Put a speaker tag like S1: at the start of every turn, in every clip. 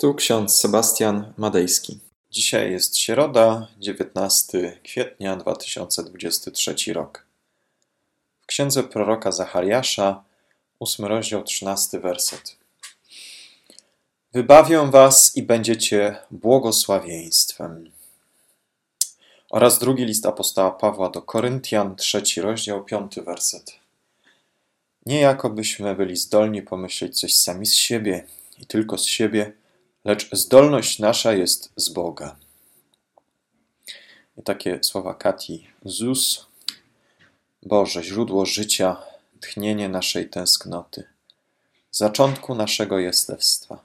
S1: Tu ksiądz Sebastian Madejski. Dzisiaj jest środa, 19 kwietnia 2023 rok. W księdze proroka Zachariasza, 8 rozdział, 13 werset. Wybawię was i będziecie błogosławieństwem. Oraz drugi list apostoła Pawła do Koryntian, trzeci rozdział, piąty werset. Nie jakobyśmy byli zdolni pomyśleć coś sami z siebie i tylko z siebie, lecz zdolność nasza jest z Boga. I takie słowa Kati Zus, Boże, źródło życia, tchnienie naszej tęsknoty, zaczątku naszego jestestwa.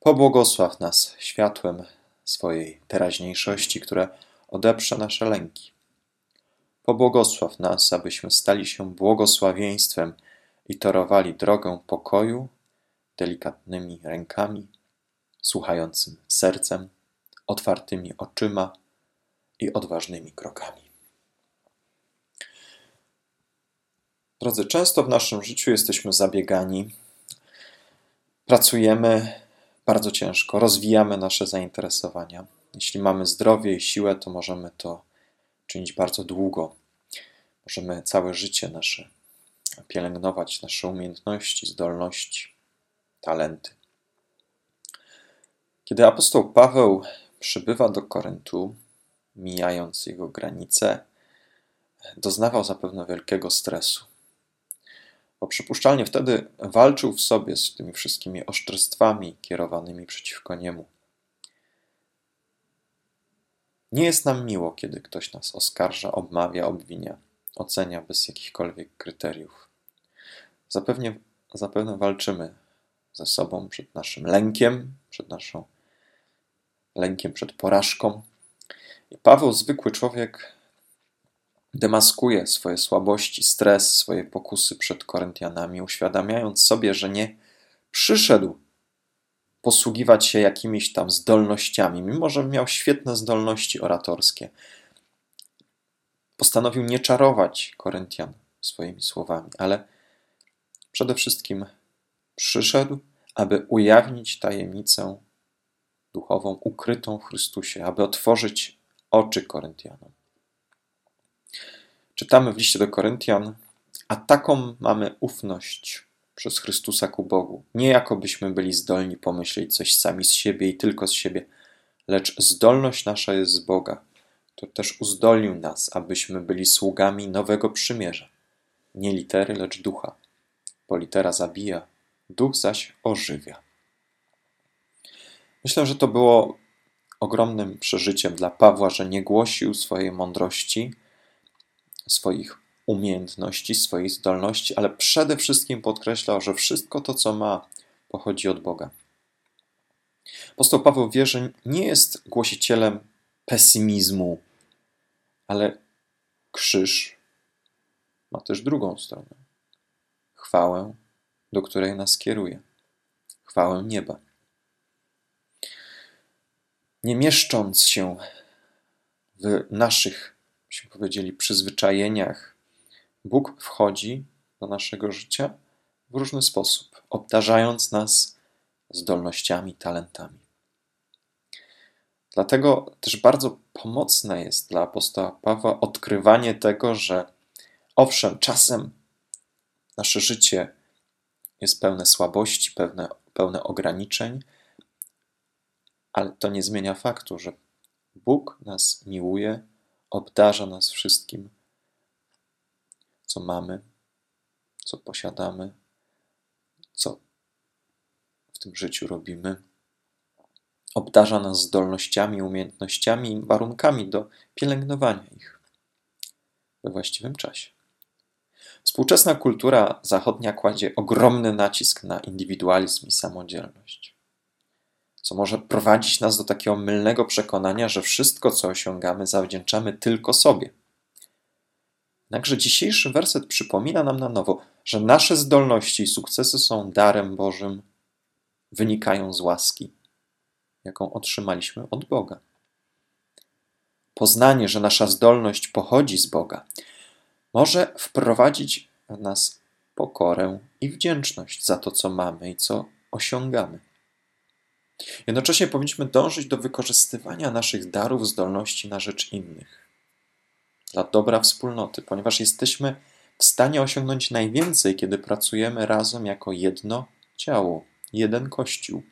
S1: Pobłogosław nas światłem swojej teraźniejszości, które odeprze nasze lęki. Pobłogosław nas, abyśmy stali się błogosławieństwem i torowali drogę pokoju delikatnymi rękami, słuchającym sercem, otwartymi oczyma i odważnymi krokami. Drodzy, często w naszym życiu jesteśmy zabiegani, pracujemy bardzo ciężko, rozwijamy nasze zainteresowania. Jeśli mamy zdrowie i siłę, to możemy to czynić bardzo długo. Możemy całe życie nasze pielęgnować, nasze umiejętności, zdolności, talenty. Kiedy apostoł Paweł przybywa do Koryntu, mijając jego granice, doznawał zapewne wielkiego stresu. Bo przypuszczalnie wtedy walczył w sobie z tymi wszystkimi oszczerstwami kierowanymi przeciwko niemu. Nie jest nam miło, kiedy ktoś nas oskarża, obmawia, obwinia, ocenia bez jakichkolwiek kryteriów. Zapewne, zapewne walczymy ze sobą przed naszym lękiem, przed naszą lękiem przed porażką. I Paweł, zwykły człowiek, demaskuje swoje słabości, stres, swoje pokusy przed Koryntianami, uświadamiając sobie, że nie przyszedł posługiwać się jakimiś tam zdolnościami, mimo że miał świetne zdolności oratorskie. Postanowił nie czarować Koryntian swoimi słowami, ale przede wszystkim przyszedł, aby ujawnić tajemnicę duchową ukrytą w Chrystusie, aby otworzyć oczy Koryntianom. Czytamy w liście do Koryntian, a taką mamy ufność przez Chrystusa ku Bogu. Nie jakobyśmy byli zdolni pomyśleć coś sami z siebie i tylko z siebie, lecz zdolność nasza jest z Boga. To też uzdolnił nas, abyśmy byli sługami nowego przymierza. Nie litery, lecz ducha. Bo litera zabija, duch zaś ożywia. Myślę, że to było ogromnym przeżyciem dla Pawła, że nie głosił swojej mądrości, swoich umiejętności, swoich zdolności, ale przede wszystkim podkreślał, że wszystko to, co ma, pochodzi od Boga. Apostoł Paweł wie, że nie jest głosicielem pesymizmu, ale krzyż ma też drugą stronę. Chwałę, do której nas kieruje. Chwałę nieba nie mieszcząc się w naszych, byśmy powiedzieli, przyzwyczajeniach, Bóg wchodzi do naszego życia w różny sposób, obdarzając nas zdolnościami, talentami. Dlatego też bardzo pomocne jest dla apostoła Pawła odkrywanie tego, że owszem, czasem nasze życie jest pełne słabości, pełne, pełne ograniczeń, ale to nie zmienia faktu, że Bóg nas miłuje, obdarza nas wszystkim, co mamy, co posiadamy, co w tym życiu robimy. Obdarza nas zdolnościami, umiejętnościami i warunkami do pielęgnowania ich we właściwym czasie. Współczesna kultura zachodnia kładzie ogromny nacisk na indywidualizm i samodzielność co może prowadzić nas do takiego mylnego przekonania, że wszystko, co osiągamy, zawdzięczamy tylko sobie. Jednakże dzisiejszy werset przypomina nam na nowo, że nasze zdolności i sukcesy są darem Bożym, wynikają z łaski, jaką otrzymaliśmy od Boga. Poznanie, że nasza zdolność pochodzi z Boga, może wprowadzić w nas pokorę i wdzięczność za to, co mamy i co osiągamy. Jednocześnie powinniśmy dążyć do wykorzystywania naszych darów, zdolności na rzecz innych, dla dobra wspólnoty, ponieważ jesteśmy w stanie osiągnąć najwięcej, kiedy pracujemy razem jako jedno ciało, jeden kościół.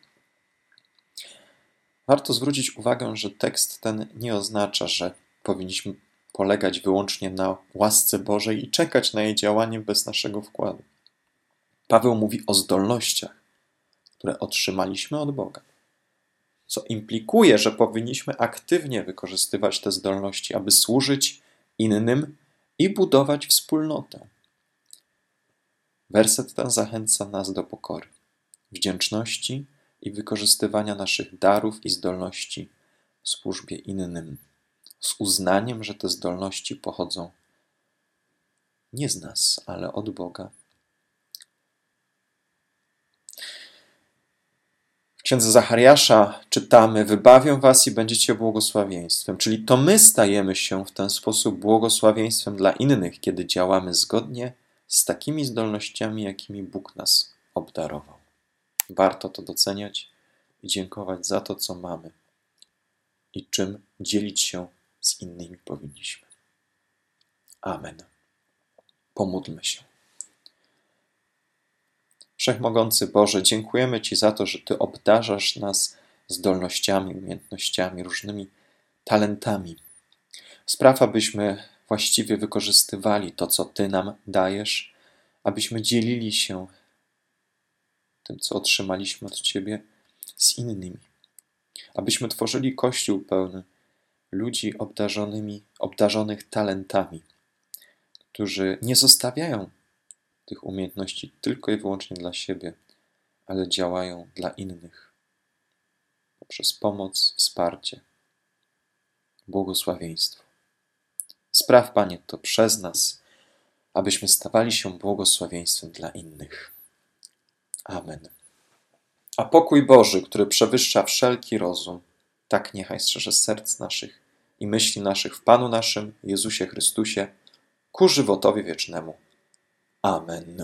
S1: Warto zwrócić uwagę, że tekst ten nie oznacza, że powinniśmy polegać wyłącznie na łasce Bożej i czekać na jej działanie bez naszego wkładu. Paweł mówi o zdolnościach, które otrzymaliśmy od Boga, co implikuje, że powinniśmy aktywnie wykorzystywać te zdolności, aby służyć innym i budować wspólnotę. Werset ten zachęca nas do pokory, wdzięczności i wykorzystywania naszych darów i zdolności w służbie innym, z uznaniem, że te zdolności pochodzą nie z nas, ale od Boga. W księdze Zachariasza czytamy: Wybawię was i będziecie błogosławieństwem. Czyli to my stajemy się w ten sposób błogosławieństwem dla innych, kiedy działamy zgodnie z takimi zdolnościami, jakimi Bóg nas obdarował. Warto to doceniać i dziękować za to, co mamy i czym dzielić się z innymi powinniśmy. Amen. Pomódlmy się. Wszechmogący Boże, dziękujemy Ci za to, że Ty obdarzasz nas zdolnościami, umiejętnościami, różnymi talentami. Spraw, abyśmy właściwie wykorzystywali to, co Ty nam dajesz, abyśmy dzielili się tym, co otrzymaliśmy od Ciebie, z innymi. Abyśmy tworzyli Kościół pełny ludzi obdarzonymi, obdarzonych talentami, którzy nie zostawiają tych umiejętności tylko i wyłącznie dla siebie, ale działają dla innych poprzez pomoc, wsparcie, błogosławieństwo. Spraw, Panie, to przez nas, abyśmy stawali się błogosławieństwem dla innych. Amen. A pokój Boży, który przewyższa wszelki rozum, tak niechaj strzeże serc naszych i myśli naszych w Panu naszym, Jezusie Chrystusie, ku żywotowi wiecznemu. Amen.